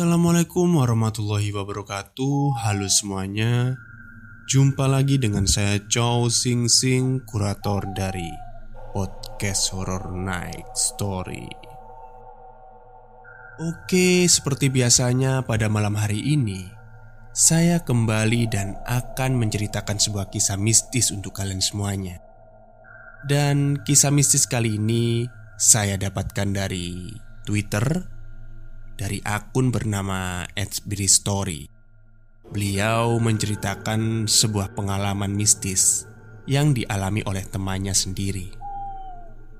Assalamualaikum warahmatullahi wabarakatuh. Halo semuanya. Jumpa lagi dengan saya Chow Sing Sing Kurator dari Podcast Horror Night Story. Oke, seperti biasanya pada malam hari ini Saya kembali dan akan menceritakan sebuah kisah mistis untuk kalian semuanya. Dan kisah mistis kali ini Saya dapatkan dari Twitter dari akun bernama Story. Beliau menceritakan sebuah pengalaman mistis yang dialami oleh temannya sendiri.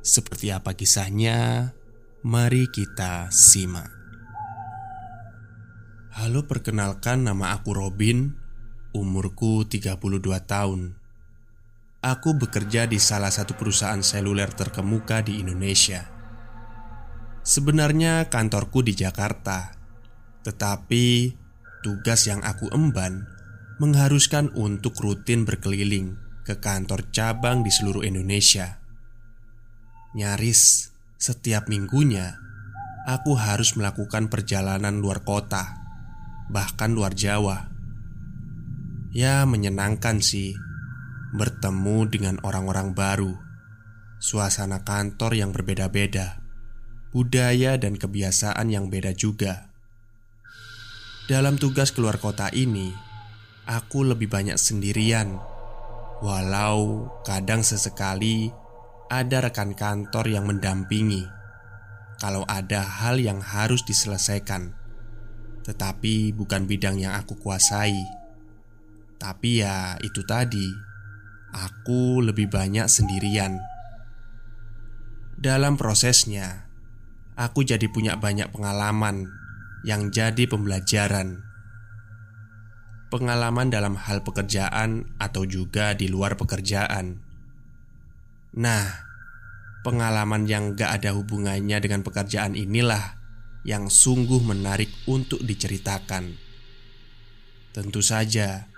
Seperti apa kisahnya? Mari kita simak. Halo, perkenalkan nama aku Robin. Umurku 32 tahun. Aku bekerja di salah satu perusahaan seluler terkemuka di Indonesia. Sebenarnya kantorku di Jakarta, tetapi tugas yang aku emban mengharuskan untuk rutin berkeliling ke kantor cabang di seluruh Indonesia. Nyaris setiap minggunya, aku harus melakukan perjalanan luar kota, bahkan luar Jawa. Ya, menyenangkan sih bertemu dengan orang-orang baru, suasana kantor yang berbeda-beda budaya, dan kebiasaan yang beda juga. Dalam tugas keluar kota ini, aku lebih banyak sendirian, walau kadang sesekali ada rekan kantor yang mendampingi kalau ada hal yang harus diselesaikan, tetapi bukan bidang yang aku kuasai. Tapi ya, itu tadi, aku lebih banyak sendirian. Dalam prosesnya, aku jadi punya banyak pengalaman yang jadi pembelajaran. Pengalaman dalam hal pekerjaan atau juga di luar pekerjaan. Nah, pengalaman yang gak ada hubungannya dengan pekerjaan inilah yang sungguh menarik untuk diceritakan. Tentu saja,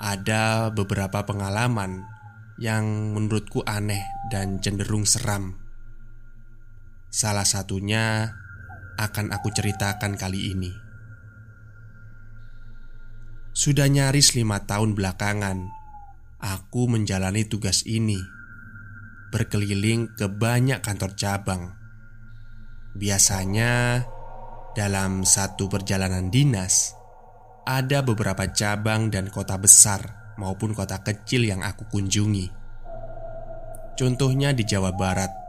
ada beberapa pengalaman yang menurutku aneh dan cenderung seram. Salah satunya akan aku ceritakan kali ini. Sudah nyaris lima tahun belakangan, aku menjalani tugas ini, berkeliling ke banyak kantor cabang. Biasanya, dalam satu perjalanan dinas, ada beberapa cabang dan kota besar maupun kota kecil yang aku kunjungi. Contohnya di Jawa Barat,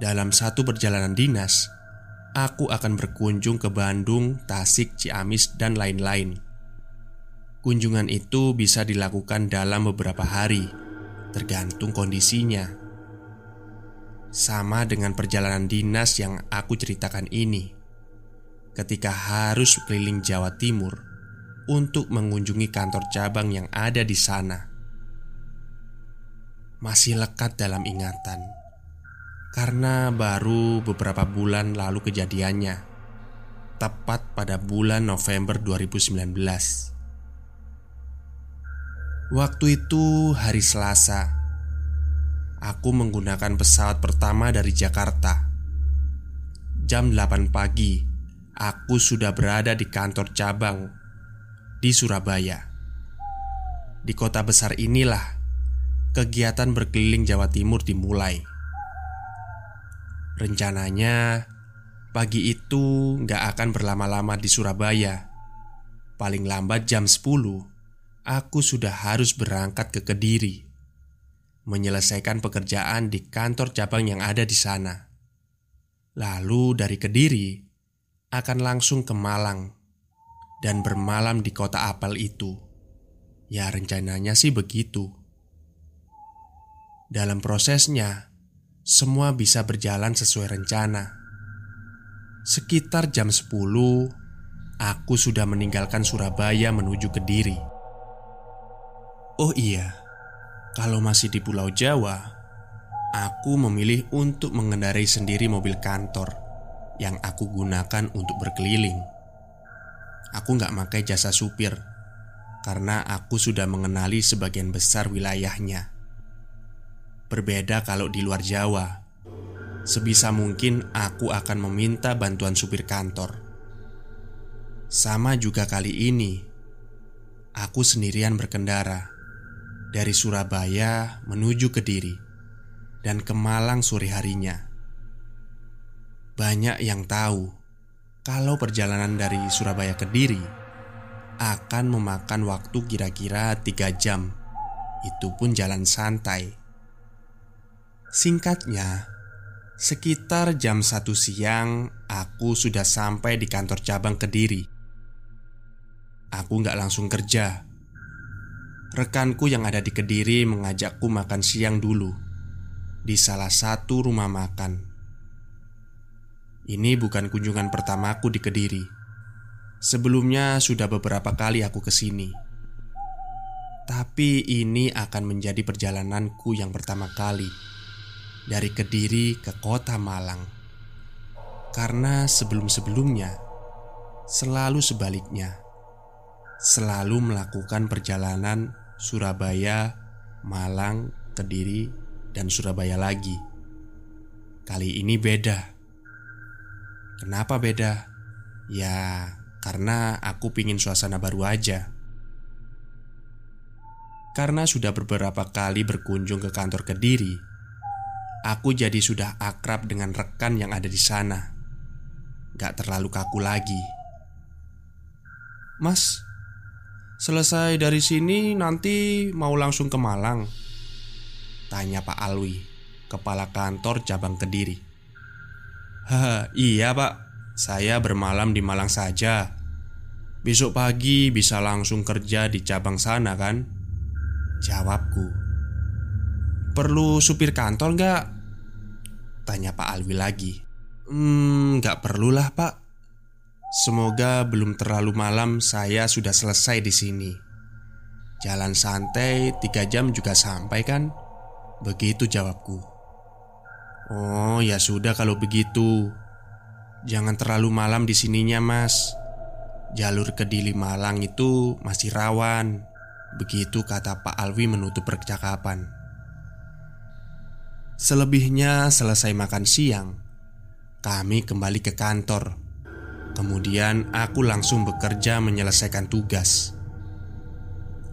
dalam satu perjalanan dinas, aku akan berkunjung ke Bandung, Tasik, Ciamis, dan lain-lain. Kunjungan itu bisa dilakukan dalam beberapa hari, tergantung kondisinya. Sama dengan perjalanan dinas yang aku ceritakan ini, ketika harus keliling Jawa Timur untuk mengunjungi kantor cabang yang ada di sana, masih lekat dalam ingatan karena baru beberapa bulan lalu kejadiannya. Tepat pada bulan November 2019 Waktu itu hari Selasa. Aku menggunakan pesawat pertama dari Jakarta. Jam 8 pagi Aku sudah berada di kantor cabang Di Surabaya. Di kota besar inilah Kegiatan berkeliling Jawa Timur dimulai Rencananya Pagi itu nggak akan berlama-lama di Surabaya. Paling lambat jam 10 Aku sudah harus berangkat ke Kediri. Menyelesaikan pekerjaan di kantor cabang yang ada di sana. Lalu dari Kediri Akan langsung ke Malang Dan bermalam di kota apel itu. Ya rencananya sih begitu. Dalam prosesnya semua bisa berjalan sesuai rencana. Sekitar jam 10, aku sudah meninggalkan Surabaya menuju ke Diri. Oh iya, kalau masih di Pulau Jawa, aku memilih untuk mengendarai sendiri mobil kantor yang aku gunakan untuk berkeliling. Aku nggak pakai jasa supir karena aku sudah mengenali sebagian besar wilayahnya. Berbeda kalau di luar Jawa Sebisa mungkin aku akan meminta bantuan supir kantor Sama juga kali ini, aku sendirian berkendara dari Surabaya menuju Kediri dan ke Malang sore harinya. Banyak yang tahu kalau perjalanan dari Surabaya ke Kediri akan memakan waktu kira-kira tiga jam. Itu pun jalan santai. Singkatnya, sekitar jam satu siang aku sudah sampai di kantor cabang Kediri. Aku nggak langsung kerja. Rekanku yang ada di Kediri mengajakku makan siang dulu di salah satu rumah makan ini bukan kunjungan pertamaku di Kediri. Sebelumnya sudah beberapa kali aku ke sini. Tapi ini akan menjadi perjalananku yang pertama kali dari Kediri ke kota Malang. Karena sebelum-sebelumnya selalu sebaliknya. Selalu melakukan perjalanan Surabaya, Malang, Kediri, dan Surabaya lagi. Kali ini beda. Kenapa beda? Ya, karena aku pingin suasana baru aja. Karena sudah beberapa kali berkunjung ke kantor Kediri, aku jadi sudah akrab dengan rekan yang ada di sana. Gak terlalu kaku lagi. Mas, selesai dari sini nanti mau langsung ke Malang? Tanya Pak Alwi, kepala kantor cabang Kediri. Haha, iya pak Saya bermalam di Malang saja Besok pagi bisa langsung kerja di cabang sana kan? Jawabku Perlu supir kantor nggak? Tanya Pak Alwi lagi Hmm, nggak perlulah pak Semoga belum terlalu malam saya sudah selesai di sini. Jalan santai tiga jam juga sampai kan? Begitu jawabku. Oh, ya sudah kalau begitu. Jangan terlalu malam di sininya, Mas. Jalur ke Dili Malang itu masih rawan. Begitu kata Pak Alwi menutup percakapan. Selebihnya selesai makan siang, kami kembali ke kantor. Kemudian aku langsung bekerja menyelesaikan tugas.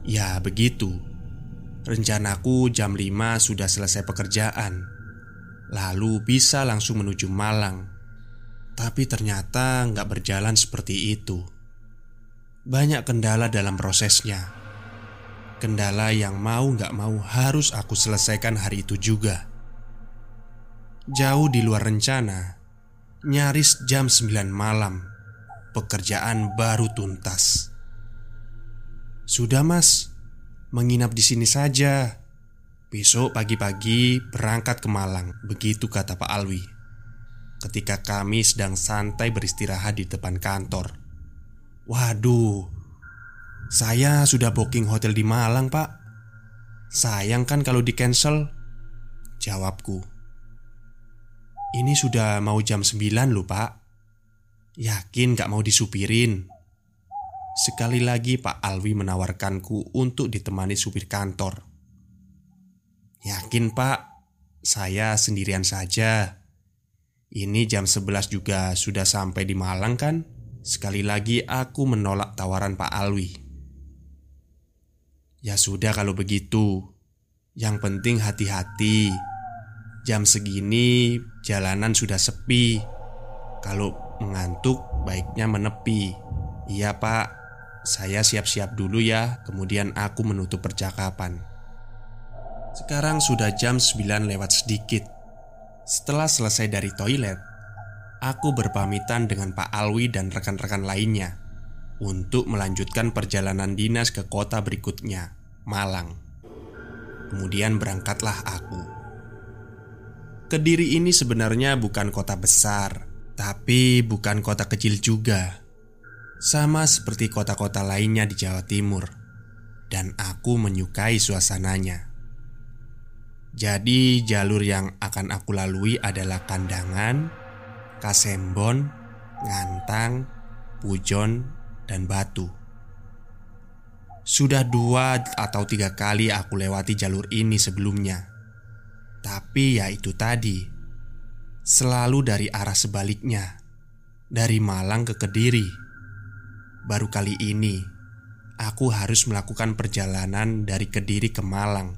Ya, begitu. Rencanaku jam 5 sudah selesai pekerjaan lalu bisa langsung menuju Malang. Tapi ternyata nggak berjalan seperti itu. Banyak kendala dalam prosesnya. Kendala yang mau nggak mau harus aku selesaikan hari itu juga. Jauh di luar rencana, nyaris jam 9 malam, pekerjaan baru tuntas. Sudah mas, menginap di sini saja. Besok pagi-pagi berangkat ke Malang Begitu kata Pak Alwi. Ketika kami sedang santai beristirahat di depan kantor. Waduh Saya sudah booking hotel di Malang pak. Sayang kan kalau di cancel. Jawabku Ini sudah mau jam 9 loh pak. Yakin gak mau disupirin? Sekali lagi Pak Alwi menawarkanku untuk ditemani supir kantor. Yakin pak, saya sendirian saja. Ini jam 11 juga sudah sampai di Malang kan? Sekali lagi aku menolak tawaran Pak Alwi. Ya sudah kalau begitu. Yang penting hati-hati Jam segini jalanan sudah sepi. Kalau mengantuk baiknya menepi. Iya pak, saya siap-siap dulu ya Kemudian aku menutup percakapan. Sekarang sudah jam 9 lewat sedikit. Setelah selesai dari toilet Aku berpamitan dengan Pak Alwi dan rekan-rekan lainnya Untuk melanjutkan perjalanan dinas ke kota berikutnya Malang. Kemudian berangkatlah aku Kediri ini sebenarnya bukan kota besar Tapi bukan kota kecil juga. Sama seperti kota-kota lainnya di Jawa Timur. Dan aku menyukai suasananya. Jadi jalur yang akan aku lalui adalah Kandangan, Kasembon, Ngantang, Pujon, dan Batu. Sudah dua atau tiga kali aku lewati jalur ini sebelumnya Tapi ya itu tadi. Selalu dari arah sebaliknya. Dari Malang ke Kediri. Baru kali ini aku harus melakukan perjalanan dari Kediri ke Malang,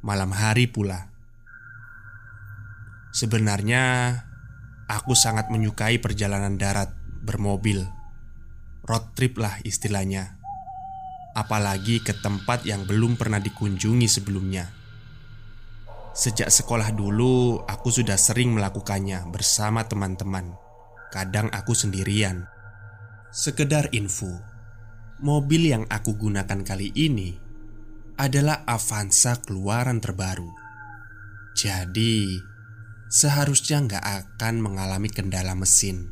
malam hari pula. Sebenarnya, aku sangat menyukai perjalanan darat bermobil, road trip lah istilahnya, apalagi ke tempat yang belum pernah dikunjungi sebelumnya. Sejak sekolah dulu, aku sudah sering melakukannya bersama teman-teman. Kadang aku sendirian. Sekedar info, mobil yang aku gunakan kali ini adalah Avanza keluaran terbaru. Jadi, seharusnya nggak akan mengalami kendala mesin.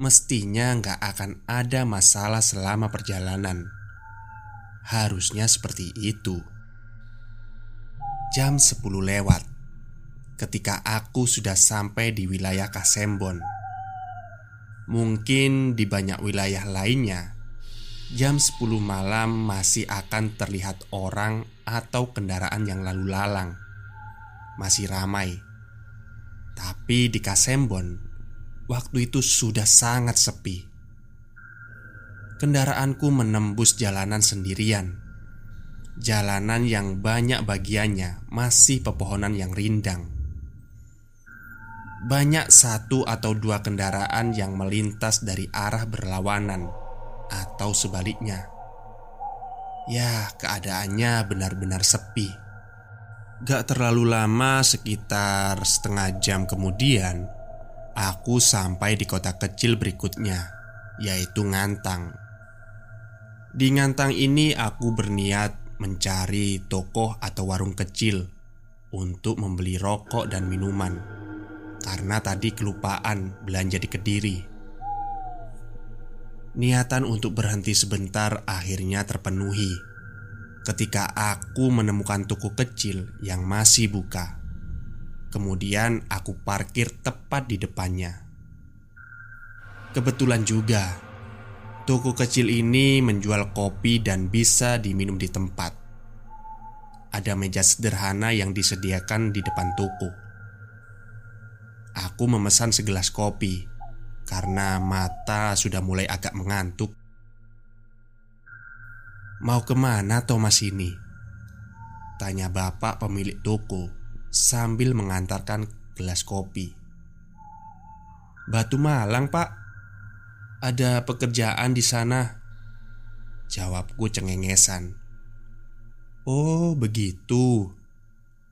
Mestinya nggak akan ada masalah selama perjalanan. Harusnya seperti itu. Jam 10 lewat ketika aku sudah sampai di wilayah Kasembon. Mungkin di banyak wilayah lainnya Jam 10 malam masih akan terlihat orang atau kendaraan yang lalu lalang. Masih ramai. Tapi di Kasembon Waktu itu sudah sangat sepi. Kendaraanku menembus jalanan sendirian Jalanan yang banyak bagiannya masih pepohonan yang rindang banyak satu atau dua kendaraan yang melintas dari arah berlawanan atau sebaliknya. Ya, keadaannya benar-benar sepi. Gak terlalu lama, sekitar setengah jam kemudian, aku sampai di kota kecil berikutnya, yaitu Ngantang. Di Ngantang ini, aku berniat mencari toko atau warung kecil untuk membeli rokok dan minuman karena tadi kelupaan belanja di Kediri. Niatan untuk berhenti sebentar akhirnya terpenuhi ketika aku menemukan toko kecil yang masih buka. Kemudian aku parkir tepat di depannya. Kebetulan juga, toko kecil ini menjual kopi dan bisa diminum di tempat. Ada meja sederhana yang disediakan di depan toko. Aku memesan segelas kopi karena mata sudah mulai agak mengantuk. Mau ke mana Thomas ini? Tanya bapak pemilik toko sambil mengantarkan gelas kopi. Batu Malang pak, ada pekerjaan di sana. Jawabku cengengesan. Oh begitu.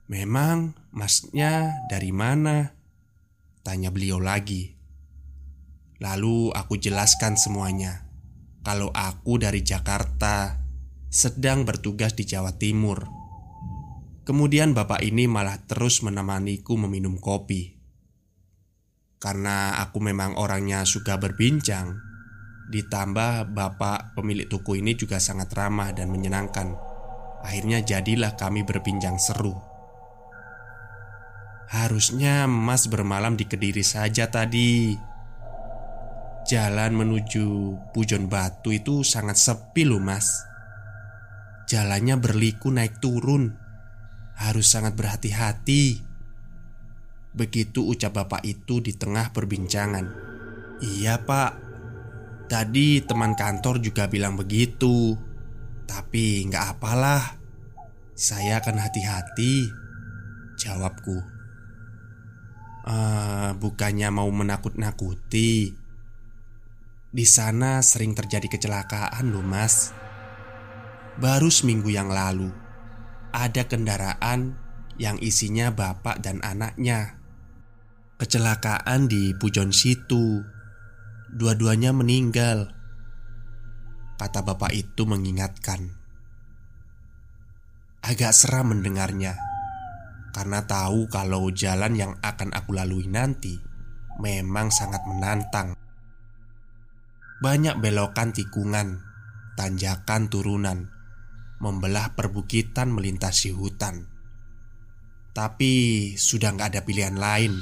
Memang masnya dari mana? Tanya beliau lagi Lalu aku jelaskan semuanya Kalau aku dari Jakarta Sedang bertugas di Jawa Timur Kemudian bapak ini malah terus menemaniku meminum kopi Karena aku memang orangnya suka berbincang Ditambah bapak pemilik toko ini juga sangat ramah dan menyenangkan. Akhirnya jadilah kami berbincang seru. Harusnya Mas bermalam di Kediri saja tadi. Jalan menuju Pujon Batu itu sangat sepi loh mas. Jalannya berliku naik turun. Harus sangat berhati-hati Begitu ucap bapak itu di tengah perbincangan. Iya pak. Tadi teman kantor juga bilang begitu. Tapi nggak apalah. Saya akan hati-hati. Jawabku. Uh, bukannya mau menakut-nakuti. Di sana sering terjadi kecelakaan loh mas. Baru seminggu yang lalu Ada kendaraan yang isinya bapak dan anaknya Kecelakaan di Pujon Situ Dua-duanya meninggal Kata bapak itu mengingatkan Agak seram mendengarnya karena tahu kalau jalan yang akan aku lalui nanti memang sangat menantang. Banyak belokan tikungan, tanjakan turunan, membelah perbukitan melintasi hutan. Tapi sudah nggak ada pilihan lain.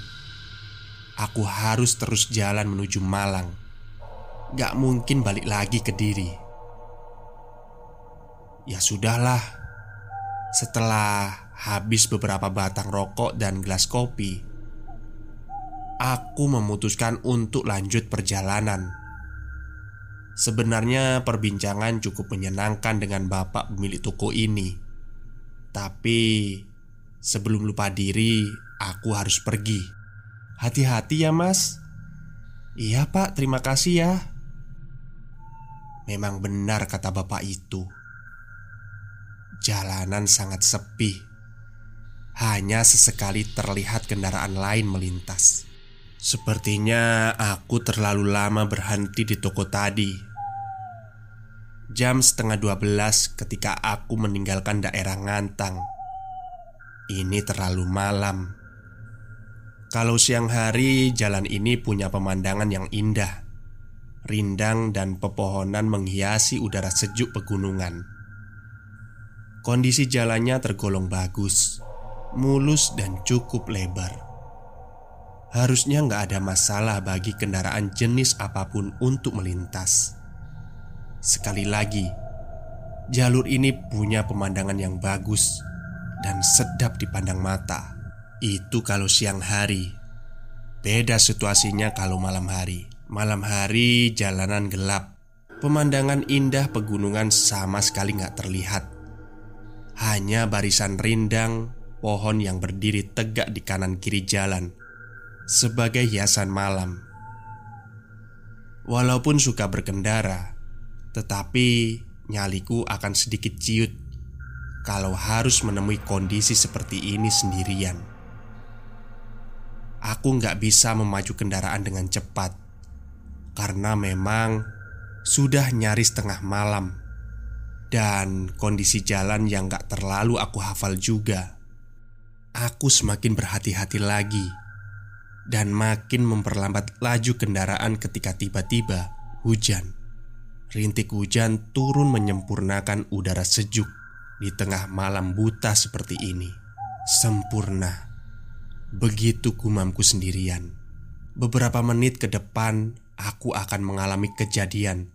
Aku harus terus jalan menuju Malang. Gak mungkin balik lagi ke diri. Ya sudahlah. Setelah Habis beberapa batang rokok dan gelas kopi Aku memutuskan untuk lanjut perjalanan Sebenarnya perbincangan cukup menyenangkan dengan bapak pemilik toko ini Tapi sebelum lupa diri aku harus pergi Hati-hati ya mas. Iya pak. Terima kasih ya. Memang benar kata bapak itu. Jalanan sangat sepi. Hanya sesekali terlihat kendaraan lain melintas. Sepertinya aku terlalu lama berhenti di toko tadi. Jam setengah dua belas ketika aku meninggalkan daerah Ngantang. Ini terlalu malam Kalau siang hari jalan ini punya pemandangan yang indah. Rindang dan pepohonan menghiasi udara sejuk pegunungan. Kondisi jalannya tergolong bagus Mulus dan cukup lebar. Harusnya nggak ada masalah bagi kendaraan jenis apa pun untuk melintas. Sekali lagi, jalur ini punya pemandangan yang bagus dan sedap dipandang mata. Itu kalau siang hari. Beda situasinya kalau malam hari. Malam hari jalanan gelap. Pemandangan indah pegunungan sama sekali nggak terlihat. Hanya barisan rindang pohon yang berdiri tegak di kanan kiri jalan sebagai hiasan malam. Walaupun suka berkendara, tetapi nyaliku akan sedikit ciut kalau harus menemui kondisi seperti ini sendirian. Aku nggak bisa memacu kendaraan dengan cepat karena memang sudah nyaris tengah malam dan kondisi jalan yang gak terlalu aku hafal juga. Aku semakin berhati-hati lagi dan makin memperlambat laju kendaraan ketika tiba-tiba hujan. Rintik hujan turun menyempurnakan udara sejuk di tengah malam buta seperti ini. Sempurna. Begitu gumamku sendirian. Beberapa menit ke depan, aku akan mengalami kejadian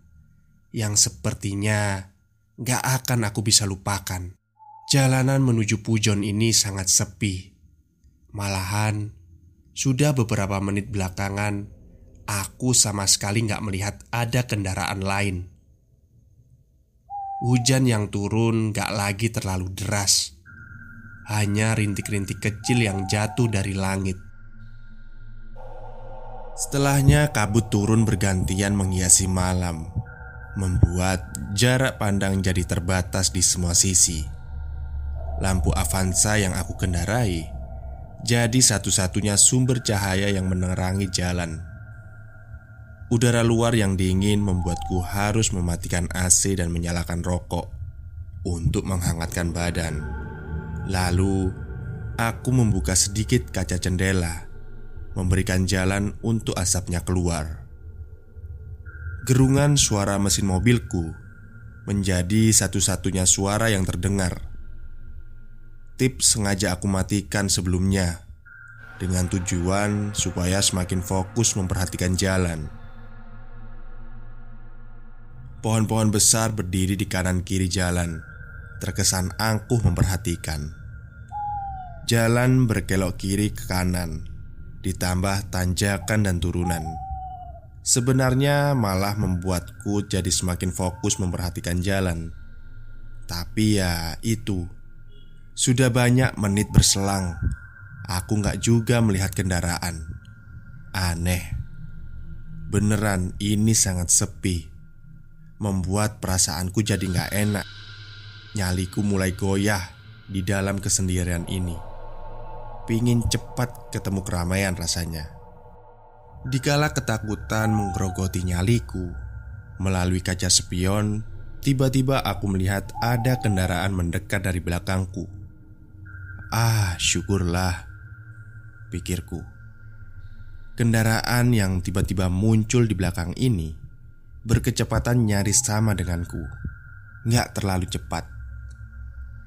yang sepertinya gak akan aku bisa lupakan. Jalanan menuju Pujon ini sangat sepi. Malahan, sudah beberapa menit belakangan Aku sama sekali nggak melihat ada kendaraan lain. Hujan yang turun gak lagi terlalu deras Hanya rintik-rintik kecil yang jatuh dari langit. Setelahnya kabut turun bergantian menghiasi malam Membuat jarak pandang jadi terbatas di semua sisi. Lampu Avanza yang aku kendarai Jadi satu-satunya sumber cahaya yang menerangi jalan. Udara luar yang dingin membuatku harus mematikan AC dan menyalakan rokok untuk menghangatkan badan. Lalu, aku membuka sedikit kaca jendela, memberikan jalan untuk asapnya keluar. Gerungan suara mesin mobilku menjadi satu-satunya suara yang terdengar. Tips sengaja aku matikan sebelumnya dengan tujuan supaya semakin fokus memperhatikan jalan. Pohon-pohon besar berdiri di kanan kiri jalan, terkesan angkuh memperhatikan. Jalan berkelok kiri ke kanan, ditambah tanjakan dan turunan. Sebenarnya malah membuatku jadi semakin fokus memperhatikan jalan. Tapi ya itu, sudah banyak menit berselang. Aku nggak juga melihat kendaraan. Aneh, beneran ini sangat sepi membuat perasaanku jadi nggak enak. Nyaliku mulai goyah di dalam kesendirian ini. Pingin cepat ketemu keramaian rasanya. Dikala ketakutan menggerogoti nyaliku melalui kaca spion, tiba-tiba aku melihat ada kendaraan mendekat dari belakangku. Ah, syukurlah, pikirku. Kendaraan yang tiba-tiba muncul di belakang ini berkecepatan nyaris sama denganku. Nggak terlalu cepat.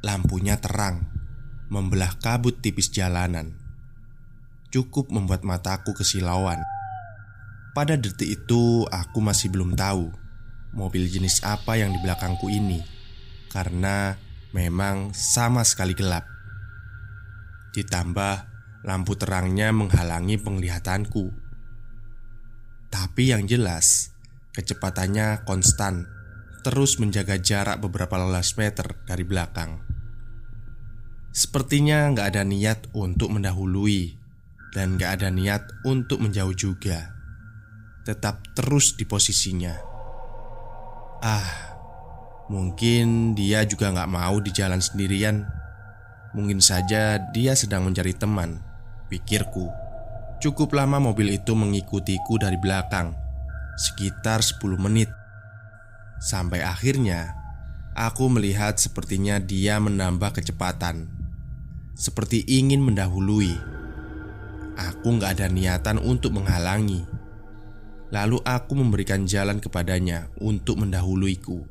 Lampunya terang, membelah kabut tipis jalanan. Cukup membuat mataku kesilauan. Pada detik itu, aku masih belum tahu mobil jenis apa yang di belakangku ini, karena memang sama sekali gelap. Ditambah lampu terangnya menghalangi penglihatanku. Tapi yang jelas, Kecepatannya konstan, terus menjaga jarak beberapa lelas meter dari belakang. Sepertinya nggak ada niat untuk mendahului dan nggak ada niat untuk menjauh juga. Tetap terus di posisinya. Ah, mungkin dia juga nggak mau di jalan sendirian. Mungkin saja dia sedang mencari teman, pikirku. Cukup lama mobil itu mengikutiku dari belakang, sekitar 10 menit. Sampai akhirnya, aku melihat sepertinya dia menambah kecepatan seperti ingin mendahului. Aku nggak ada niatan untuk menghalangi. Lalu aku memberikan jalan kepadanya untuk mendahuluiku.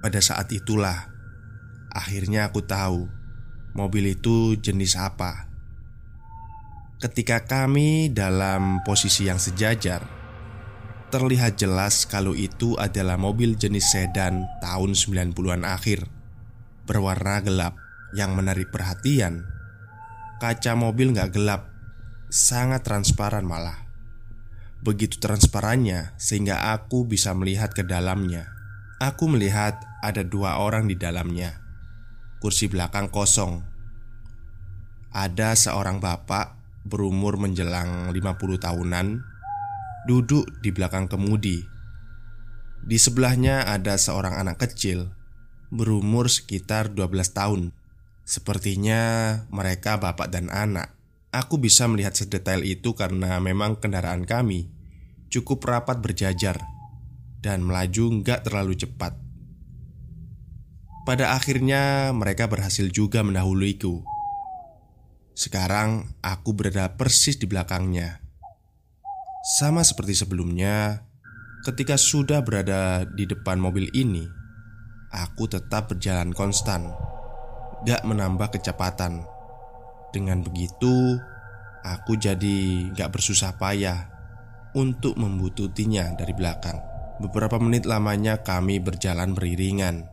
Pada saat itulah, akhirnya aku tahu mobil itu jenis apa. Ketika kami dalam posisi yang sejajar, terlihat jelas kalau itu adalah mobil jenis sedan tahun 90-an akhir berwarna gelap yang menarik perhatian. Kaca mobil nggak gelap, sangat transparan malah. Begitu transparannya sehingga aku bisa melihat ke dalamnya. Aku melihat ada dua orang di dalamnya. Kursi belakang kosong. Ada seorang bapak berumur menjelang 50 tahunan duduk di belakang kemudi. Di sebelahnya ada seorang anak kecil berumur sekitar 12 tahun. Sepertinya mereka bapak dan anak. Aku bisa melihat sedetail itu karena memang kendaraan kami cukup rapat berjajar dan melaju nggak terlalu cepat. Pada akhirnya mereka berhasil juga mendahuluiku. Sekarang aku berada persis di belakangnya. Sama seperti sebelumnya, ketika sudah berada di depan mobil ini, aku tetap berjalan konstan, gak menambah kecepatan. Dengan begitu, aku jadi gak bersusah payah untuk membututinya dari belakang. Beberapa menit lamanya kami berjalan beriringan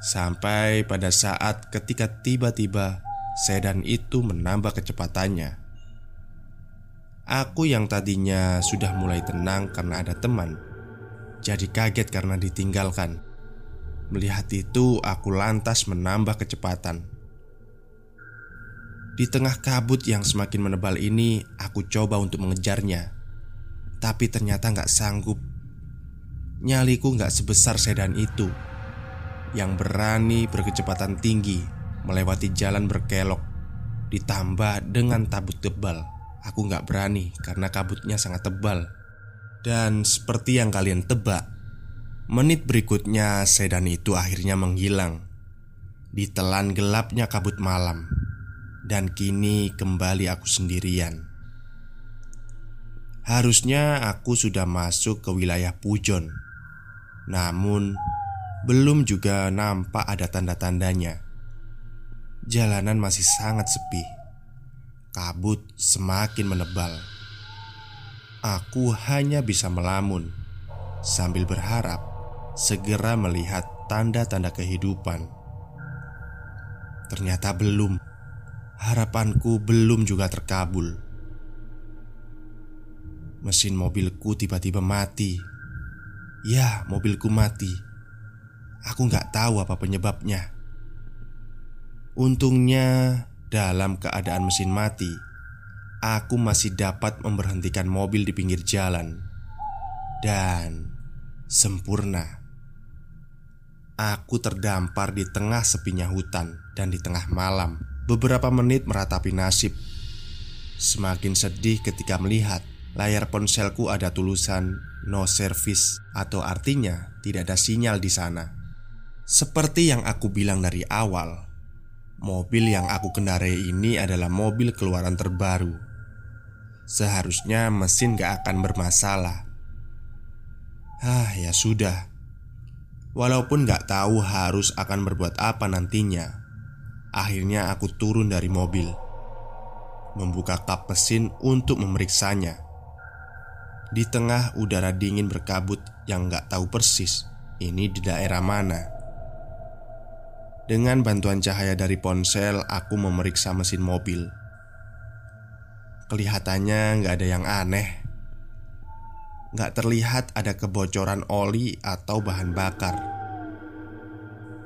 Sampai pada saat ketika tiba-tiba sedan itu menambah kecepatannya Aku yang tadinya sudah mulai tenang karena ada teman Jadi kaget karena ditinggalkan Melihat itu, aku lantas menambah kecepatan. Di tengah kabut yang semakin menebal ini, aku coba untuk mengejarnya, tapi ternyata nggak sanggup. Nyaliku nggak sebesar sedan itu yang berani berkecepatan tinggi melewati jalan berkelok, ditambah dengan tabut tebal. Aku nggak berani karena kabutnya sangat tebal, dan seperti yang kalian tebak, Menit berikutnya sedan itu akhirnya menghilang Ditelan gelapnya kabut malam Dan kini kembali aku sendirian. Harusnya aku sudah masuk ke wilayah Pujon Namun belum juga nampak ada tanda-tandanya. Jalanan masih sangat sepi Kabut semakin menebal. Aku hanya bisa melamun Sambil berharap segera melihat tanda-tanda kehidupan. Ternyata belum. Harapanku belum juga terkabul. Mesin mobilku tiba-tiba mati. Ya, mobilku mati. Aku nggak tahu apa penyebabnya. Untungnya, dalam keadaan mesin mati, aku masih dapat memberhentikan mobil di pinggir jalan dan sempurna. Aku terdampar di tengah sepinya hutan dan di tengah malam Beberapa menit meratapi nasib Semakin sedih ketika melihat layar ponselku ada tulisan no service atau artinya tidak ada sinyal di sana. Seperti yang aku bilang dari awal, mobil yang aku kendarai ini adalah mobil keluaran terbaru. Seharusnya mesin gak akan bermasalah. Ah, ya sudah. Walaupun gak tahu harus akan berbuat apa nantinya Akhirnya aku turun dari mobil Membuka kap mesin untuk memeriksanya. Di tengah udara dingin berkabut yang gak tahu persis Ini di daerah mana. Dengan bantuan cahaya dari ponsel Aku memeriksa mesin mobil. Kelihatannya gak ada yang aneh Gak terlihat ada kebocoran oli atau bahan bakar.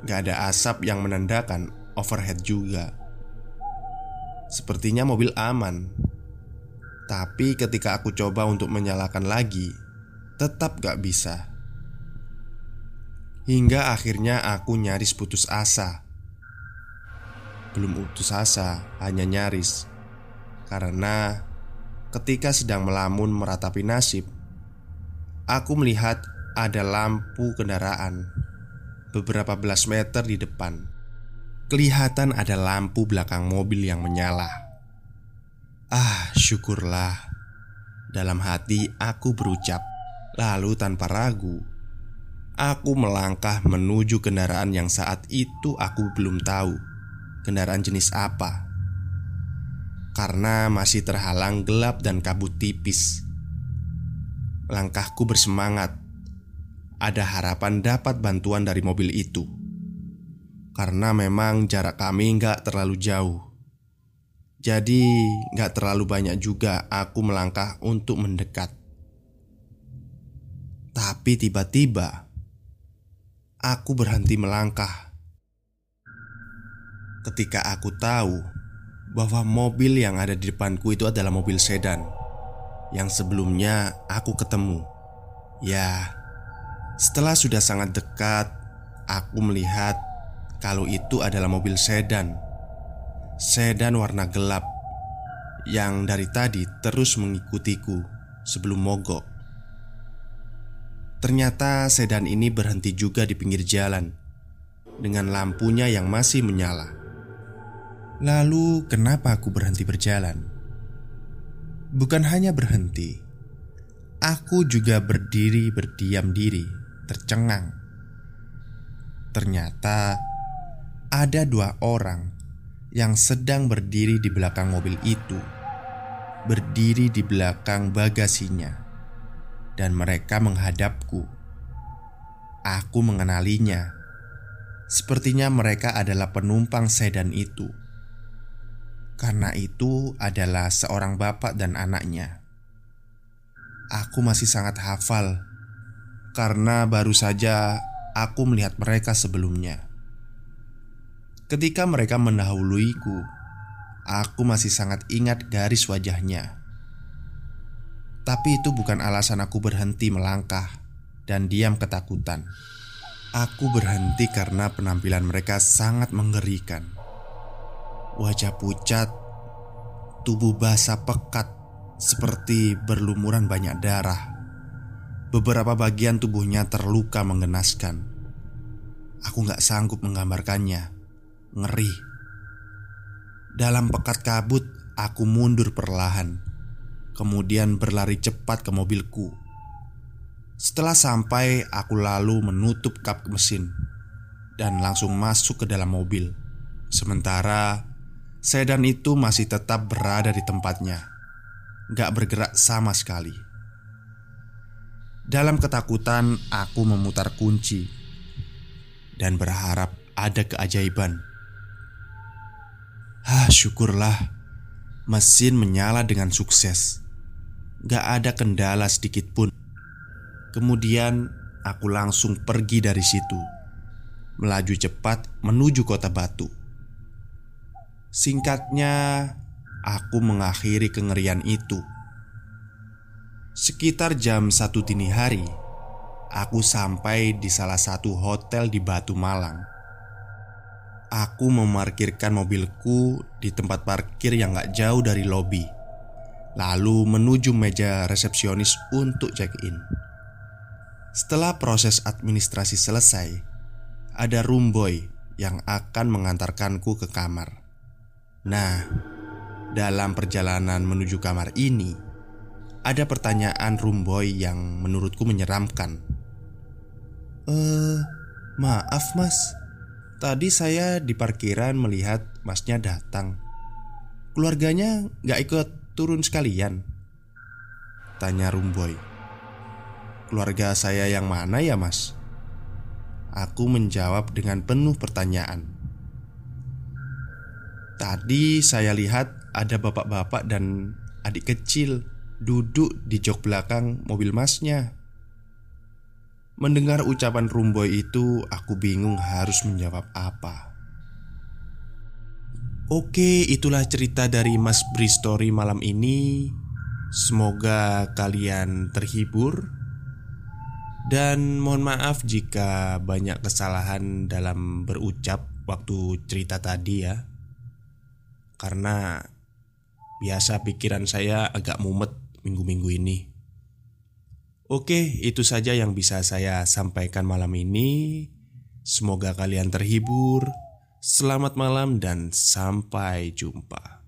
Gak ada asap yang menandakan overhead juga. Sepertinya mobil aman. Tapi ketika aku coba untuk menyalakan lagi Tetap gak bisa. Hingga akhirnya aku nyaris putus asa. Belum putus asa, hanya nyaris. Karena ketika sedang melamun meratapi nasib Aku melihat ada lampu kendaraan beberapa belas meter di depan. Kelihatan ada lampu belakang mobil yang menyala. Ah, syukurlah. Dalam hati aku berucap, lalu tanpa ragu, aku melangkah menuju kendaraan yang saat itu aku belum tahu kendaraan jenis apa. Karena masih terhalang gelap dan kabut tipis. Langkahku bersemangat. Ada harapan dapat bantuan dari mobil itu, karena memang jarak kami nggak terlalu jauh. Jadi, nggak terlalu banyak juga aku melangkah untuk mendekat. Tapi tiba-tiba aku berhenti melangkah ketika aku tahu bahwa mobil yang ada di depanku itu adalah mobil sedan yang sebelumnya aku ketemu. Ya, setelah sudah sangat dekat, aku melihat kalau itu adalah mobil sedan. Sedan warna gelap yang dari tadi terus mengikutiku sebelum mogok. Ternyata sedan ini berhenti juga di pinggir jalan dengan lampunya yang masih menyala. Lalu, kenapa aku berhenti berjalan? Bukan hanya berhenti, aku juga berdiri berdiam diri, tercengang. Ternyata ada dua orang yang sedang berdiri di belakang mobil itu, berdiri di belakang bagasinya, dan mereka menghadapku. Aku mengenalinya. Sepertinya mereka adalah penumpang sedan itu karena itu adalah seorang bapak dan anaknya. Aku masih sangat hafal karena baru saja aku melihat mereka sebelumnya. Ketika mereka mendahuluiku, aku masih sangat ingat garis wajahnya. Tapi itu bukan alasan aku berhenti melangkah dan diam ketakutan. Aku berhenti karena penampilan mereka sangat mengerikan. Wajah pucat, tubuh basah pekat seperti berlumuran banyak darah. Beberapa bagian tubuhnya terluka mengenaskan. Aku gak sanggup menggambarkannya. Ngeri. Dalam pekat kabut, aku mundur perlahan. Kemudian berlari cepat ke mobilku. Setelah sampai, aku lalu menutup kap mesin dan langsung masuk ke dalam mobil. Sementara Sedan itu masih tetap berada di tempatnya. Gak bergerak sama sekali. Dalam ketakutan aku memutar kunci Dan berharap ada keajaiban. Hah syukurlah. Mesin menyala dengan sukses. Gak ada kendala sedikit pun. Kemudian aku langsung pergi dari situ. Melaju cepat menuju kota batu Singkatnya, aku mengakhiri kengerian itu. Sekitar jam satu dini hari, aku sampai di salah satu hotel di Batu Malang. Aku memarkirkan mobilku di tempat parkir yang gak jauh dari lobi, lalu menuju meja resepsionis untuk check-in. Setelah proses administrasi selesai, ada room boy yang akan mengantarkanku ke kamar. Nah, dalam perjalanan menuju kamar ini, ada pertanyaan Rumboy yang menurutku menyeramkan. Eh, maaf mas, tadi saya di parkiran melihat masnya datang. Keluarganya gak ikut turun sekalian? Tanya Rumboy. Keluarga saya yang mana ya mas? Aku menjawab dengan penuh pertanyaan. Tadi saya lihat ada bapak-bapak dan adik kecil duduk di jok belakang mobil masnya. Mendengar ucapan Rumboy itu, aku bingung harus menjawab apa. Oke, itulah cerita dari Mas Bristory malam ini. Semoga kalian terhibur dan mohon maaf jika banyak kesalahan dalam berucap waktu cerita tadi ya Karena biasa pikiran saya agak mumet minggu-minggu ini. Oke, itu saja yang bisa saya sampaikan malam ini. Semoga kalian terhibur. Selamat malam dan sampai jumpa